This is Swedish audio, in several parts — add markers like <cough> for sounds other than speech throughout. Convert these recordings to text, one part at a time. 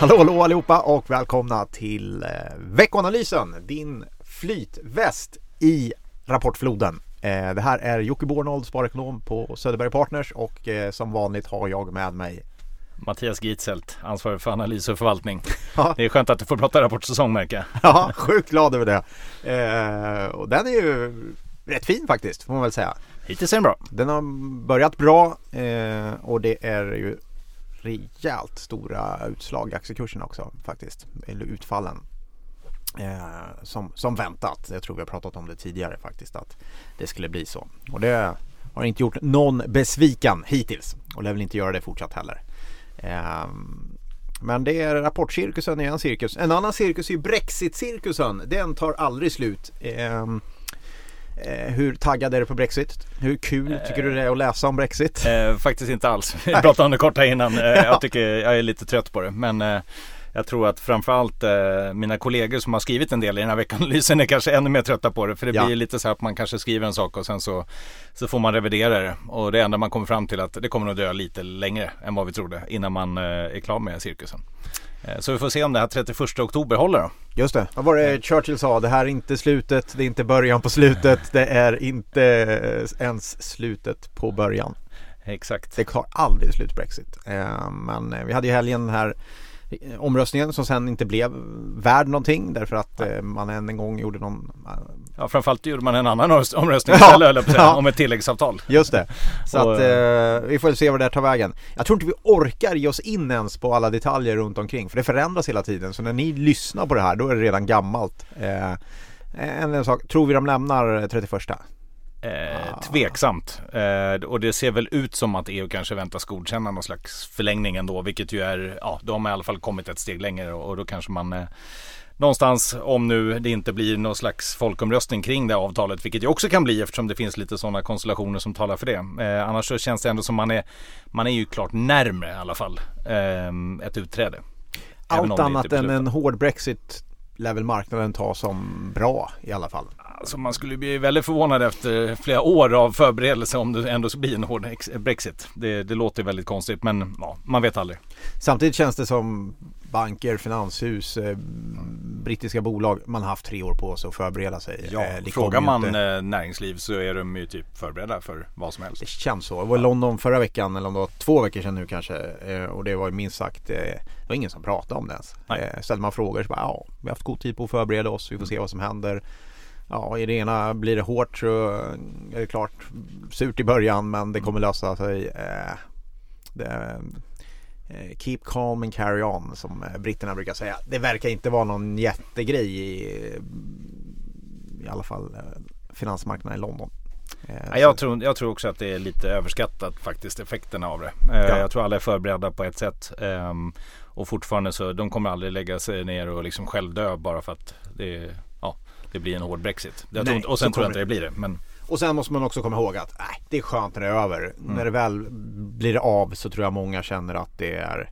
Hallå, hallå allihopa och välkomna till eh, veckoanalysen, din flytväst i rapportfloden. Eh, det här är Jocke Bornold, sparekonom på Söderberg Partners och eh, som vanligt har jag med mig Mattias Gitzelt, ansvarig för analys och förvaltning. <laughs> Ja. Det är skönt att du får prata rapportsäsong märker jag. <laughs> Ja, sjukt glad över det. Och den är ju rätt fin faktiskt, får man väl säga. Hittills är den bra. Den har börjat bra och det är ju rejält stora utslag i aktiekurserna också faktiskt. Eller utfallen. Eh, som, som väntat. Jag tror vi har pratat om det tidigare faktiskt att det skulle bli så. Och det har inte gjort någon besviken hittills och lär väl inte göra det fortsatt heller. Eh, men det är rapportcirkusen i en cirkus. En annan cirkus är ju Brexit-cirkusen. Den tar aldrig slut. Eh, hur taggad är du på Brexit? Hur kul tycker du det är att läsa om Brexit? Eh, faktiskt inte alls. Vi <laughs> pratade om det kort här innan. Eh, <laughs> jag tycker jag är lite trött på det. Men eh, jag tror att framförallt eh, mina kollegor som har skrivit en del i den här veckanalysen <laughs> är kanske ännu mer trötta på det. För det Ja. blir lite så här att man kanske skriver en sak och sen så, så får man revidera det. Och det enda man kommer fram till att det kommer nog dröja lite längre än vad vi trodde innan man eh, är klar med cirkusen. Eh, så vi får se om det här 31 oktober håller då. Just det. Vad var det Churchill sa? Det här är inte slutet, det är inte början på slutet, det är inte eh, ens slutet på början. Exakt. Det tar aldrig slut Brexit. Eh, Men eh, vi hade ju helgen den här eh, omröstningen som sen inte blev värd någonting därför att eh, man än en gång gjorde någon eh, Ja, framförallt gjorde man en annan omröstning <laughs> Ja, istället, att säga, ja. om ett tilläggsavtal. Just det. Så Och, att eh, vi får se vad det här tar vägen. Jag tror inte vi orkar ge oss in ens på alla detaljer runt omkring för det förändras hela tiden. Så när ni lyssnar på det här då är det redan gammalt. Eh, en, en sak, tror vi de lämnar 31? Eh, tveksamt. Eh, och det ser väl ut som att EU kanske väntas godkänna någon slags förlängning ändå. Vilket ju är, ja, de har i alla fall kommit ett steg längre och, och då kanske man eh, någonstans, om nu det inte blir någon slags folkomröstning kring det avtalet, vilket ju också kan bli eftersom det finns lite sådana konstellationer som talar för det. Eh, annars så känns det ändå som man är, man är ju klart närmre i alla fall eh, ett utträde. Allt det annat än en hård Brexit lär väl marknaden ta som bra i alla fall. Alltså man skulle bli väldigt förvånad efter flera år av förberedelse om det ändå skulle bli en hård ex- Brexit. Det, det låter väldigt konstigt men ja, man vet aldrig. Samtidigt känns det som banker, finanshus, eh, brittiska bolag, man har haft tre år på sig att förbereda sig. Eh, det frågar man inte- eh, näringsliv så är de ju typ förberedda för vad som helst. Det känns så. Jag var i London förra veckan eller om det var två veckor sedan nu kanske. Eh, och det var minst sagt, eh, det var ingen som pratade om det ens. Eh, ställde man frågor så bara, ja, vi har haft god tid på att förbereda oss, vi får se vad som händer. Ja, i det ena blir det hårt så är det klart surt i början men det kommer lösa sig. Eh, det, eh, keep calm and carry on som eh, britterna brukar säga. Det verkar inte vara någon jättegrej i, i alla fall finansmarknaden i London. Jag, tror, jag tror också att det är lite överskattat faktiskt effekterna av det. Ja. Jag tror alla är förberedda på ett sätt. ehm, och fortfarande så de kommer aldrig lägga sig ner och liksom självdö bara för att det, ja, det blir en hård Brexit. Jag Nej, och sen tror jag inte det blir det. Men Och sen måste man också komma ihåg att nej, det är skönt när det är över. Mm. När det väl blir av så tror jag många känner att det är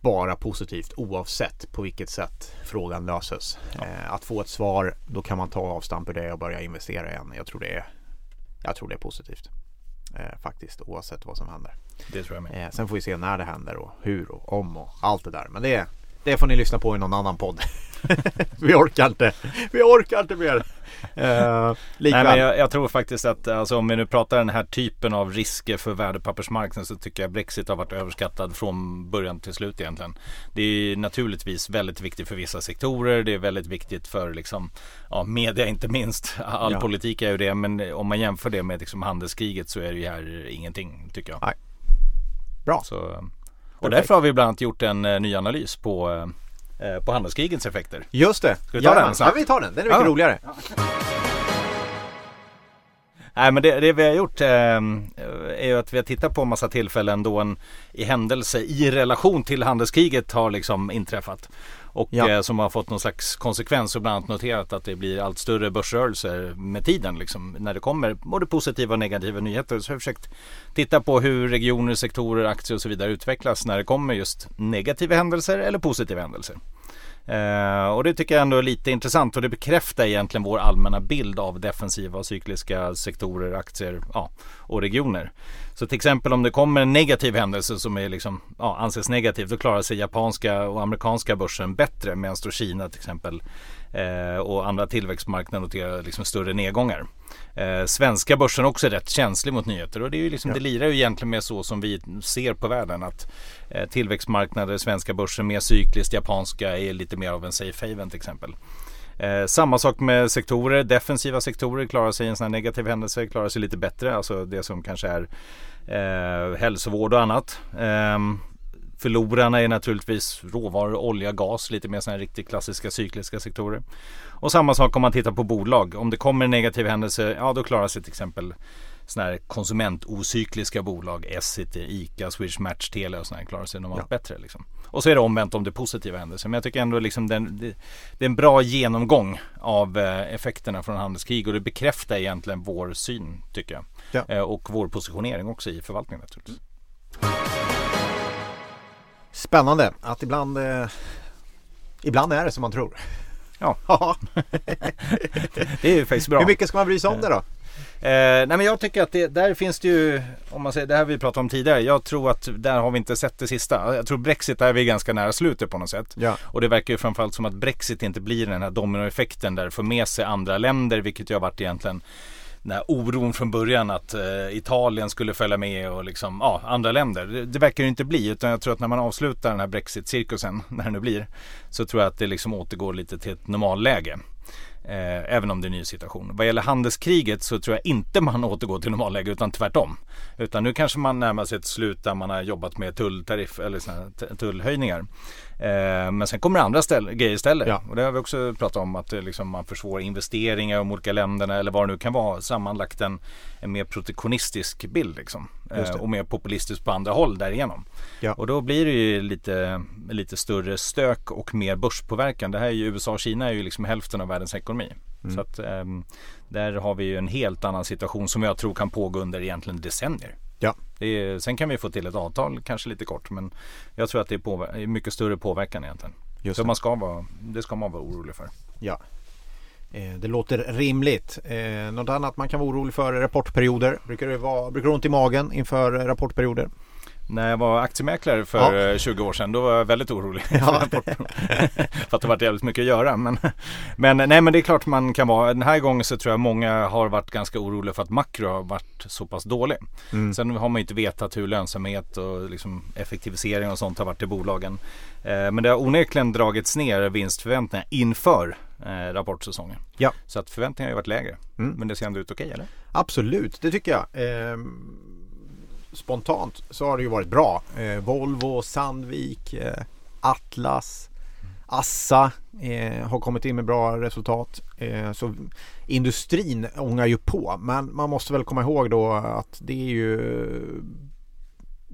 bara positivt oavsett på vilket sätt frågan löses. Eh, att få ett svar, då kan man ta avstamp ur det och börja investera igen. Jag tror det är, jag tror det är positivt. Eh, faktiskt oavsett vad som händer. det tror jag med. Eh, sen får vi se när det händer och hur och om och allt det där. Men det, det får ni lyssna på i någon annan podd. <laughs> vi orkar inte. Vi orkar inte mer. Eh, likväl. Nej, men jag, jag tror faktiskt att alltså, om vi nu pratar den här typen av risker för värdepappersmarknaden så tycker jag Brexit har varit överskattad från början till slut egentligen. Det är naturligtvis väldigt viktigt för vissa sektorer. Det är väldigt viktigt för liksom, ja, media inte minst. All Ja. politik är ju det. Men om man jämför det med liksom, handelskriget så är det ju här ingenting tycker jag. Nej. Bra. Så, och därför har vi bland annat gjort en eh, ny analys på, eh, på handelskrigets effekter. Just det. Ska vi ta den snabbt? Ja, vi tar den. Den är mycket Ja. roligare. Nej men det, det vi har gjort eh, är ju att vi har tittat på en massa tillfällen då en i händelse i relation till handelskriget har liksom inträffat. Och Ja. eh, som har fått någon slags konsekvens och bland annat noterat att det blir allt större börsrörelser med tiden liksom, när det kommer både positiva och negativa nyheter. Så jag har försökt titta på hur regioner, sektorer, aktier och så vidare utvecklas när det kommer just negativa händelser eller positiva händelser. Eh, och det tycker jag ändå är lite intressant och det bekräftar egentligen vår allmänna bild av defensiva och cykliska sektorer, aktier ja, och regioner. Så till exempel om det kommer en negativ händelse som är liksom, ja, anses negativ då klarar sig japanska och amerikanska börsen bättre medan då Kina till exempel eh, och andra tillväxtmarknader noterar liksom större nedgångar. Eh, svenska börsen också är rätt känslig mot nyheter och det, är ju liksom, ja. det lirar ju egentligen med så som vi ser på världen att eh, tillväxtmarknader, svenska börsen mer cykliskt, japanska är lite mer av en safe haven till exempel. Eh, samma sak med sektorer, defensiva sektorer klarar sig i en sån här negativ händelse, klarar sig lite bättre, alltså det som kanske är eh, hälsovård och annat. Eh, Förlorarna är naturligtvis råvaror, olja, gas, lite mer sådana riktigt klassiska cykliska sektorer. Och samma sak om man tittar på bolag. Om det kommer en negativ händelse, ja då klarar sig till exempel sådana här konsumentocykliska bolag, Essity, ICA, Swish Match, Telia och sådana här klarar sig normalt ja. bättre. Liksom. Och så är det omvänt om det positiva händelser. Men jag tycker ändå liksom den, det, det, är en bra genomgång av eh, effekterna från handelskrig och det bekräftar egentligen vår syn tycker jag. Ja. Eh, och vår positionering också i förvaltningen naturligtvis. Spännande att ibland eh, Ibland är det som man tror. Ja, <laughs> <laughs> det är ju faktiskt bra. Hur mycket ska man bry sig om det då? Eh, nej men jag tycker att det, där finns det ju, om man säger, det här vi pratade om tidigare. Jag tror att där har vi inte sett det sista. Jag tror Brexit där är vi ganska nära slutet på något sätt. Ja. Och det verkar ju framförallt som att Brexit inte blir den här dominoeffekten där det får med sig andra länder, vilket ju har varit egentligen den här oron från början att eh, Italien skulle följa med och liksom, ja, andra länder. Det, det verkar ju inte bli utan jag tror att när man avslutar den här Brexit-cirkusen, <laughs> när det nu blir, så tror jag att det liksom återgår lite till ett normalläge. Eh, även om det är en ny situation. Vad gäller handelskriget så tror jag inte man <laughs> återgår till normalläge utan tvärtom. Utan nu kanske man närmar sig ett slut där man har jobbat med tulltariff eller såna tullhöjningar. Eh, men sen kommer det andra ställ, grejer istället. Ja. Och det har vi också pratat om att liksom, man försvårar investeringar i de olika länderna eller vad det nu kan vara. Sammanlagt en, en mer protektionistisk bild liksom. Eh, och mer populistisk på andra håll därigenom. Ja. Och då blir det ju lite, lite större stök och mer börspåverkan. Det här är ju USA och Kina är ju liksom hälften av världens ekonomi. Mm. Så att eh, där har vi ju en helt annan situation som jag tror kan pågå under egentligen decennier. Ja. Är, sen kan vi få till ett avtal, kanske lite kort, men jag tror att det är, påver- mycket större påverkan egentligen. Just Så. Man ska vara, det ska man vara orolig för. Ja, eh, det låter rimligt. Eh, något annat man kan vara orolig för är rapportperioder. Brukar det vara, brukar det ont i magen inför rapportperioder? När jag var aktiemäklare för ja. 20 år sedan då var jag väldigt orolig. <laughs> Ja. <laughs> för att det varit jävligt mycket att göra. Men, men, nej, men det är klart man kan vara. Den här gången så tror jag många har varit ganska oroliga för att makro har varit så pass dålig. Mm. Sen har man inte vetat hur lönsamhet och liksom effektivisering och sånt har varit i bolagen. Eh, men det har onekligen dragits ner vinstförväntningar inför eh, rapportsäsongen. Ja. Så att förväntningarna har varit lägre. Mm. Men det ser ändå ut okej okay, eller? Absolut, det tycker jag. Eh, spontant så har det ju varit bra. Eh, Volvo, Sandvik, eh, Atlas, Assa eh, har kommit in med bra resultat. Eh, så industrin ångar ju på men man måste väl komma ihåg då att det är ju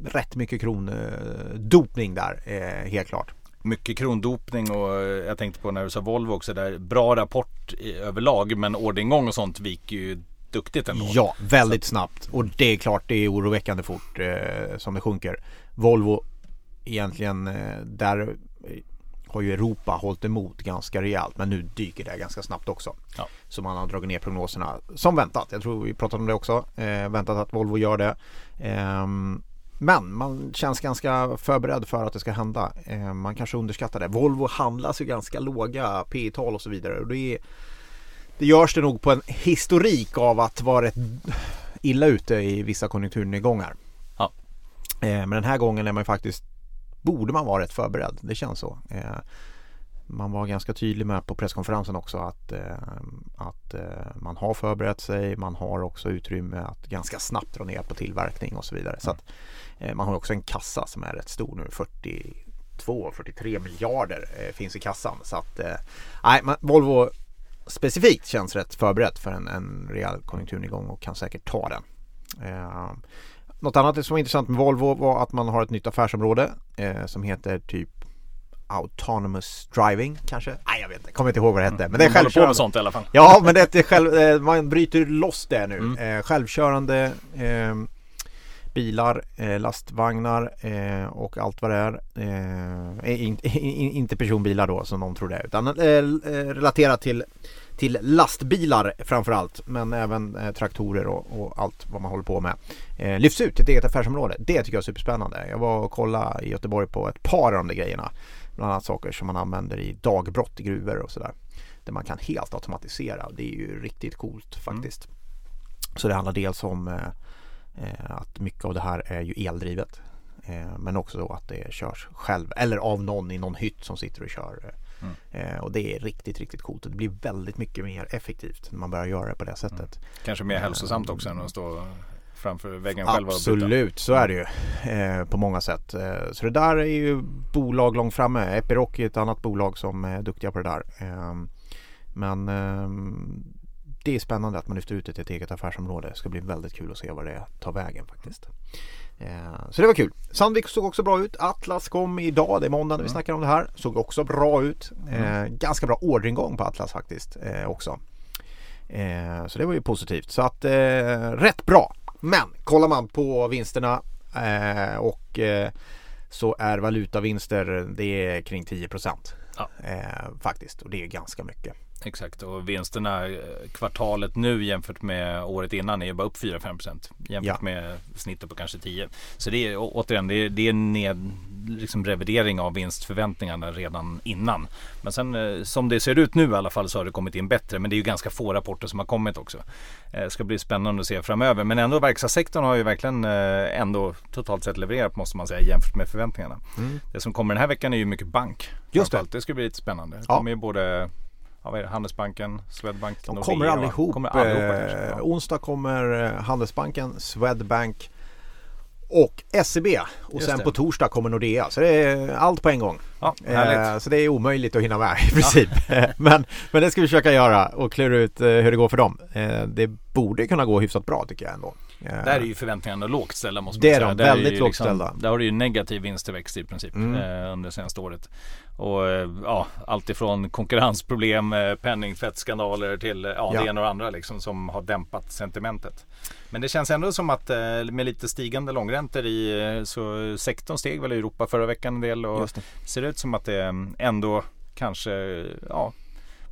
rätt mycket krondopning där eh, helt klart mycket krondopning och eh, jag tänkte på när du sa Volvo också där bra rapport överlag men orderingång och sånt viker ju duktigt ändå. Ja, väldigt Så. snabbt. Och det är klart det är oroväckande fort eh, som det sjunker. Volvo egentligen eh, där har ju Europa hållit emot ganska rejält men nu dyker det ganska snabbt också. Ja. Så man har dragit ner prognoserna som väntat. Jag tror vi pratade om det också. Eh, väntat att Volvo gör det. Eh, men man känns ganska förberedd för att det ska hända. Eh, man kanske underskattar det. Volvo handlas ju ganska låga P tal och så vidare. Och det är det görs det nog på en historik av att vara rätt illa ute i vissa konjunkturnedgångar. Ja. Eh, men den här gången är man faktiskt, borde man vara rätt förberedd. Det känns så. Eh, man var ganska tydlig med på presskonferensen också att, eh, att man har förberett sig. Man har också utrymme att ganska snabbt dra ner på tillverkning och så vidare. Så att, man har också en kassa som är rätt stor nu, 42, 43 miljarder finns i kassan. Så att, nej, Volvo specifikt känns rätt förberett för en, en rejäl konjunkturnedgång och kan säkert ta den. Eh, något annat som var intressant med Volvo var att man har ett nytt affärsområde eh, som heter typ Autonomous driving kanske? Nej jag vet inte, kommer inte ihåg vad det hette. Men det är självkörande. med sånt i alla fall. Ja men det är själv, eh, man bryter loss det nu. Mm. Eh, självkörande eh, bilar, eh, lastvagnar eh, och allt vad det är. Eh, <laughs> in, in, inte personbilar då som någon tror det är utan relaterat till, till lastbilar framförallt men även traktorer och, och, allt vad man håller på med. Lyfts ut till ett eget affärsområde. Det tycker jag är superspännande. Jag var och kollade i Göteborg på ett par av de där grejerna. Bland annat saker som man använder i dagbrott i gruvor och sådär. Där man kan helt automatisera. Det är ju riktigt coolt faktiskt. Mm. Så det handlar dels om att mycket av det här är ju eldrivet. Eh, men också då att det körs själv eller av någon i någon hytt som sitter och kör. Mm. Och det är riktigt, riktigt coolt. Det blir väldigt mycket mer effektivt när man börjar göra det på det sättet. Mm. Kanske mer hälsosamt också än att stå framför väggen själv Absolut, så är det ju eh, på många sätt. Eh, så det där är ju bolag långt framme. Epiroc är ett annat bolag som är duktiga på det där. Eh, men ehm, det är spännande att man lyfter ut det till ett eget affärsområde. Det ska bli väldigt kul att se vad det tar vägen faktiskt. Eh, så det var kul. Sandvik såg också bra ut. Atlas kom idag, det är måndag när vi mm. snackar om det här. Såg också bra ut. Mm. Eh, ganska bra orderingång på Atlas faktiskt eh, också. Så det var ju positivt. Så att rätt bra. Men kollar man på vinsterna och så är valutavinster det är kring 10 ja. faktiskt och det är ganska mycket. Exakt och vinsterna eh, kvartalet nu jämfört med året innan är ju bara upp 4-5% jämfört ja. med snittet på kanske 10. Så det är återigen det är, det är ned, liksom revidering av vinstförväntningarna redan innan. Men sen eh, som det ser ut nu i alla fall så har det kommit in bättre. Men det är ju ganska få rapporter som har kommit också. Det eh, ska bli spännande att se framöver. Men ändå verkstadssektorn har ju verkligen ändå totalt sett levererat måste man säga jämfört med förväntningarna. Mm. Det som kommer den här veckan är ju mycket bank. Just det. Det ska bli lite spännande. Det kommer ja. ju både ja, vad är det? Handelsbanken, Swedbank, De Nordea, kommer allihop. Kommer allihopa, eh, ja. Onsdag kommer eh, Handelsbanken, Swedbank och SEB och Just sen det. på torsdag kommer Nordea. Så det är allt på en gång. Ja, eh, så det är omöjligt att hinna med i princip. Ja. <laughs> men, men det ska vi försöka göra och klura ut eh, hur det går för dem. Eh, det borde kunna gå hyfsat bra tycker jag ändå. Där är ju förväntningarna lågt ställda måste man det säga. Det är de, väldigt lågt liksom, ställda. Där har du ju negativ vinsttillväxt i princip mm. eh, under senaste året. Och eh, ja, alltifrån konkurrensproblem, eh, penningtvättskandaler till eh, ja, ja. det ena och det andra liksom som har dämpat sentimentet. Men det känns ändå som att med lite stigande långräntor i så sektorn steg väl i Europa förra veckan en del och det. ser ut som att det ändå kanske ja,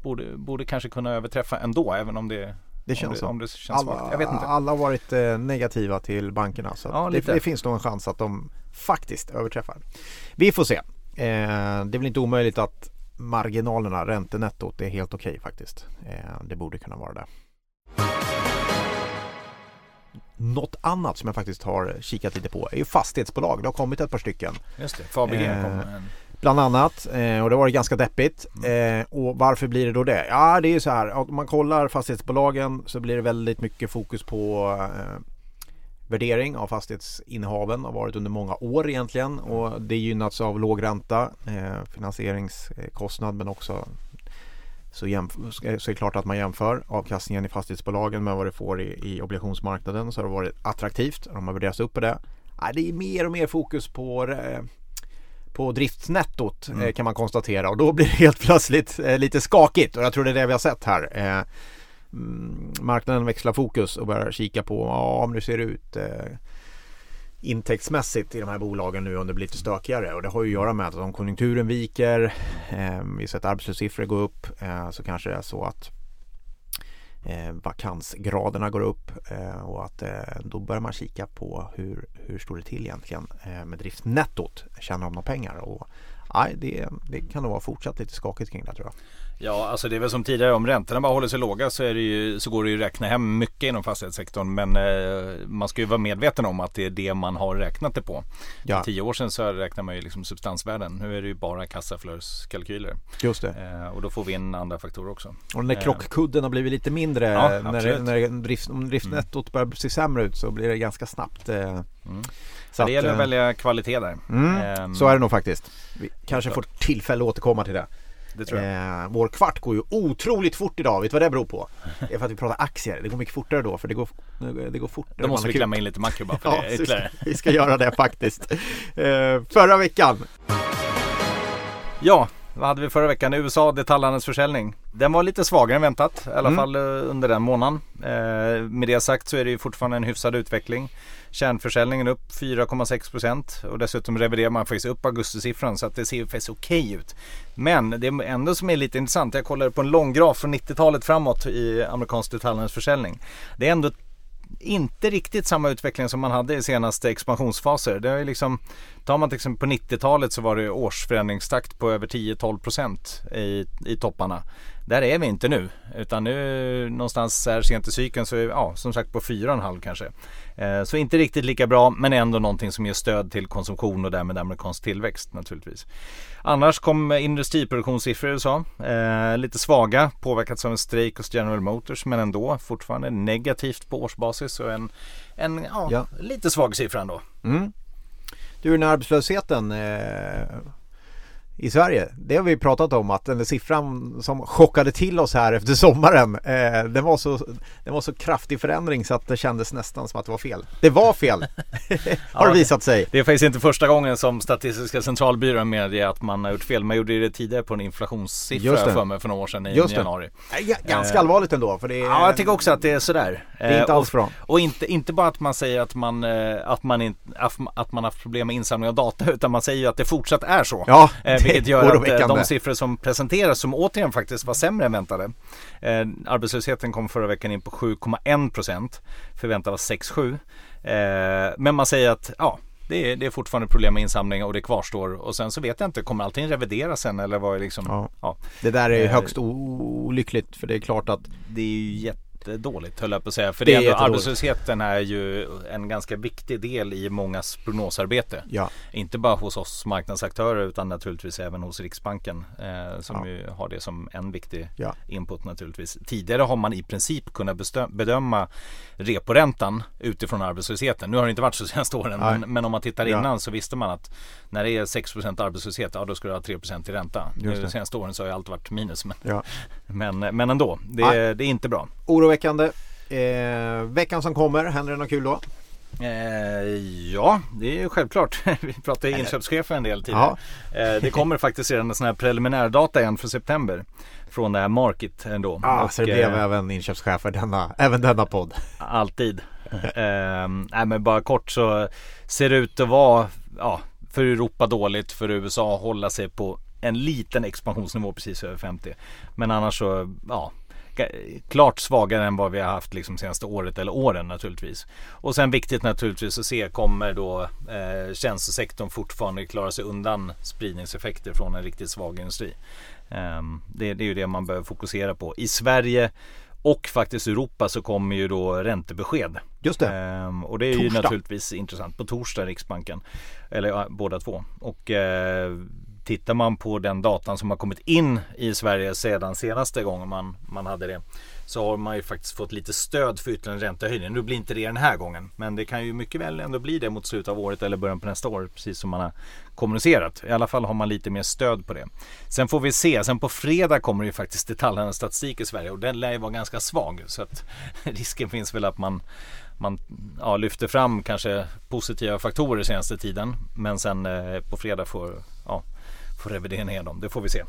borde, borde kanske kunna överträffa ändå även om det det känns om det, om det känns alla, svagt. Jag vet inte. Alla har varit eh, negativa till bankerna så ja, det, det, finns nog en chans att de faktiskt överträffar. Vi får se. Eh, det är väl inte omöjligt att marginalerna, räntenettot är helt okej okay, faktiskt. Eh, det borde kunna vara det. Något annat som jag faktiskt har kikat lite på är ju fastighetsbolag. Det har kommit ett par stycken. Just det, Fabege eh, kom Bland annat eh, och det var ganska deppigt. Mm. Eh, och varför blir det då det? Ja det är ju så här om man kollar fastighetsbolagen så blir det väldigt mycket fokus på eh, värdering av fastighetsinnehaven har varit under många år egentligen och det gynnats av låg ränta, finansieringskostnad men också så, så är det klart att man jämför avkastningen i fastighetsbolagen med vad det får i, i obligationsmarknaden så har det varit attraktivt. De har värderats upp på det. det är mer och mer fokus på på driftsnettot mm. Eh, kan man konstatera och då blir det helt plötsligt eh, lite skakigt och jag tror det är det vi har sett här. Eh, mm, marknaden växlar fokus och börjar kika på ja, om det ser ut intäktsmässigt i de här bolagen nu om det blir lite stökigare och det har ju att göra med att om konjunkturen viker, vi sett arbetslöshetssiffror gå upp så kanske det är så att eh, vakansgraderna går upp eh, och att eh, då börjar man kika på hur, hur står det till egentligen eh, med driftnettot. Tjänar de några pengar? Och, nej, det, det kan nog vara fortsatt lite skakigt kring det tror jag. Ja, alltså det är väl som tidigare. Om räntorna bara håller sig låga så, det ju, så går det ju att räkna hem mycket inom fastighetssektorn. Men eh, man ska ju vara medveten om att det är det man har räknat det på. Ja. För tio år sedan så räknar man ju liksom substansvärden. Nu är det ju bara kassaflödeskalkyler. Just det. Eh, och då får vi in andra faktorer också. Och den där krockkudden har blivit lite mindre. Ja, när, när drift, om driftnettot börjar se sämre ut så blir det ganska snabbt. Eh, mm. Så det gäller att eh, välja kvalitet där. Mm, ehm, så är det nog faktiskt. Vi kanske får tillfälle att återkomma till det. Det tror jag. Eh, vår kvart går ju otroligt fort idag. Vet du vad det beror på? Det är för att vi pratar aktier. Det går mycket fortare då för det går, det går fortare. Då måste vi klämma in lite makro bara för ja, det ytterligare. Vi ska göra det faktiskt. Eh, förra veckan. Ja, vad hade vi förra veckan? USA detaljhandelsförsäljning. Den var lite svagare än väntat. I alla mm. fall eh, under den månaden. Eh, med det sagt så är det ju fortfarande en hyfsad utveckling. Kärnförsäljningen upp 4,6 procent och dessutom reviderar man faktiskt upp augustisiffran så att det ser faktiskt okej okay ut. Men det ändå som är lite intressant, jag kollade på en lång graf från 90-talet framåt i amerikansk detaljhandelsförsäljning. Det är ändå inte riktigt samma utveckling som man hade i senaste expansionsfaser. Det är liksom, tar man till exempel på 90-talet så var det årsförändringstakt på över 10-12% i, i topparna. Där är vi inte nu utan nu någonstans här sent i cykeln så är vi ja, som sagt på 4,5 kanske. Eh, så inte riktigt lika bra men ändå någonting som ger stöd till konsumtion och därmed amerikansk tillväxt naturligtvis. Annars kom industriproduktionssiffror i USA. Eh, lite svaga, påverkats av en strejk hos General Motors men ändå fortfarande negativt på årsbasis och en, en ja, ja. lite svag siffra ändå. Mm. Du, den arbetslösheten eh, i Sverige. Det har vi pratat om att den siffran som chockade till oss här efter sommaren eh, den, var så, den var så kraftig förändring så att det kändes nästan som att det var fel. Det var fel <laughs> har det visat sig. Det är faktiskt inte första gången som Statistiska centralbyrån medger att man har gjort fel. Man gjorde det tidigare på en inflationssiffra för mig för några år sedan i Just januari. Ganska eh, allvarligt ändå. För det är, ja, jag tycker också att det är sådär. Det är inte eh, alls bra. Och, och inte, inte bara att man säger att man, eh, att man, in, att man haft problem med insamling av data <laughs> utan man säger ju att det fortsatt är så. Ja, vilket gör att eh, de siffror som presenteras som återigen faktiskt var sämre än väntade. Eh, arbetslösheten kom förra veckan in på 7,1 procent. Förväntat var 6,7. Eh, men man säger att ja, det är, det är fortfarande problem med insamling och det kvarstår. Och sen så vet jag inte, kommer allting revideras sen eller vad är liksom? Ja. ja. Det där är högst olyckligt för det är klart att Det är ju jätte jättedåligt höll jag på att säga. För det, är ändå, arbetslösheten är ju en ganska viktig del i mångas prognosarbete. Ja. Inte bara hos oss marknadsaktörer utan naturligtvis även hos Riksbanken. Eh, som ja. ju har det som en viktig ja. input naturligtvis. Tidigare har man i princip kunnat bedöma reporäntan utifrån arbetslösheten. Nu har det inte varit så senaste åren. Men, men, om man tittar innan så visste man att när det är 6% arbetslöshet, ja då ska du ha 3 i ränta. Nu de senaste åren så har det alltid varit minus. Men, men, men ändå, det, det är inte bra. Oroväckande. Eh, veckan som kommer, händer det något kul då? Eh, ja, det är ju självklart. <laughs> Vi pratade inköpschefer en del tidigare. Eh, det kommer <laughs> faktiskt redan en sån här preliminärdata igen för september. Från det här Market ändå. Ja, och, så det blev eh, även inköpschefer denna, även denna podd. <laughs> Alltid. eh, nej men bara kort så ser det ut att vara ja, för Europa dåligt, för USA hålla sig på en liten expansionsnivå precis över 50. Men annars så, ja klart svagare än vad vi har haft liksom senaste året eller åren naturligtvis. Och sen viktigt naturligtvis att se kommer då eh, tjänstesektorn fortfarande klara sig undan spridningseffekter från en riktigt svag industri. Eh, det, det är ju det man behöver fokusera på. I Sverige och faktiskt Europa så kommer ju då räntebesked. Just det. Ehm, och det är torsdag. ju naturligtvis intressant. På torsdag Riksbanken. Eller ja, båda två. Och eh, Tittar man på den datan som har kommit in i Sverige sedan senaste gången man, man hade det så har man ju faktiskt fått lite stöd för ytterligare räntehöjning. Nu blir inte det den här gången men det kan ju mycket väl ändå bli det mot slutet av året eller början på nästa år precis som man har kommunicerat. I alla fall har man lite mer stöd på det. Sen får vi se. Sen på fredag kommer det ju faktiskt detaljhandelsstatistik i Sverige och den lär ju vara ganska svag så att <laughs> risken finns väl att man man ja, lyfter fram kanske positiva faktorer senaste tiden men sen eh, på fredag får ja, får revidera ner dem. Det får vi se.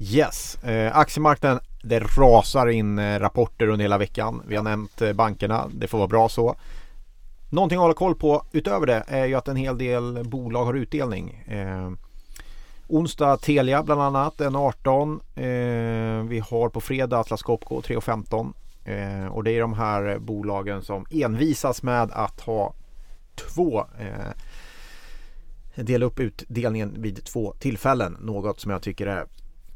Yes, eh, aktiemarknaden det rasar in eh, rapporter under hela veckan. Vi har nämnt eh, bankerna, det får vara bra så. Någonting att hålla koll på utöver det är ju att en hel del bolag har utdelning. Eh, onsdag Telia bland annat, en 18. Eh, vi har på fredag Atlas Copco 3.15. Eh, och det är de här bolagen som envisas med att ha två eh, dela upp utdelningen vid två tillfällen. Något som jag tycker är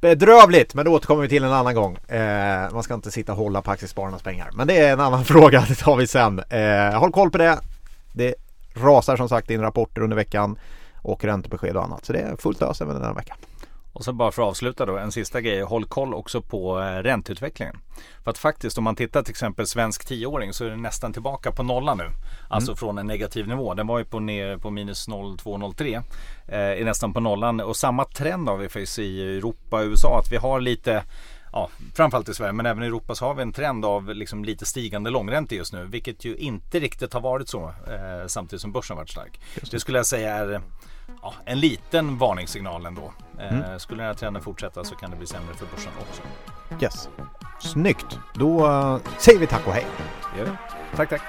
bedrövligt. Men det återkommer vi till en annan gång. Eh, man ska inte sitta och hålla på aktiespararnas pengar. Men det är en annan <laughs> fråga, det tar vi sen. Eh, håll koll på det. Det rasar som sagt in rapporter under veckan och räntebesked och annat. Så det är fullt ös även den här veckan. Och så bara för att avsluta då, en sista grej. Håll koll också på eh, ränteutvecklingen. För att faktiskt om man tittar till exempel svensk tioåring så är den nästan tillbaka på nollan nu. Alltså mm. från en negativ nivå. Den var ju på, ner på minus 0,203. Eh, är nästan på nollan. Och samma trend har vi faktiskt i Europa och USA. Att vi har lite ja, framförallt i Sverige men även i Europa så har vi en trend av liksom lite stigande långräntor just nu. Vilket ju inte riktigt har varit så eh, samtidigt som börsen varit stark. Det. det skulle jag säga är ja, en liten varningssignal ändå. Eh, mm. skulle den här trenden fortsätta så kan det bli sämre för börsen också. Yes. Snyggt! Då uh, säger vi tack och hej. Det gör vi. Tack, tack.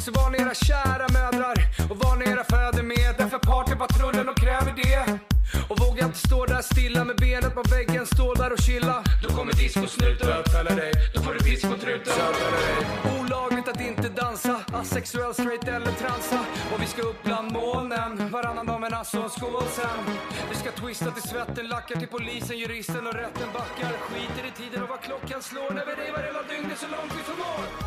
Så var ni era kära mödrar och var ni era fäder med. Därför partypatrullen och kräver det. Och våga inte stå där stilla med benet på väggen, stå där och chilla. Då kommer discosnuten bötfälla dig. Då får du discotruten Sexuell, straight eller transa. Och vi ska upp bland molnen, varannan dag med Nasse och en skål sen. Vi ska twista till svetten, lackar till polisen, juristen och rätten backar. Skiter i tiden och vad klockan slår när vi revar hela dygnet så långt vi förmår.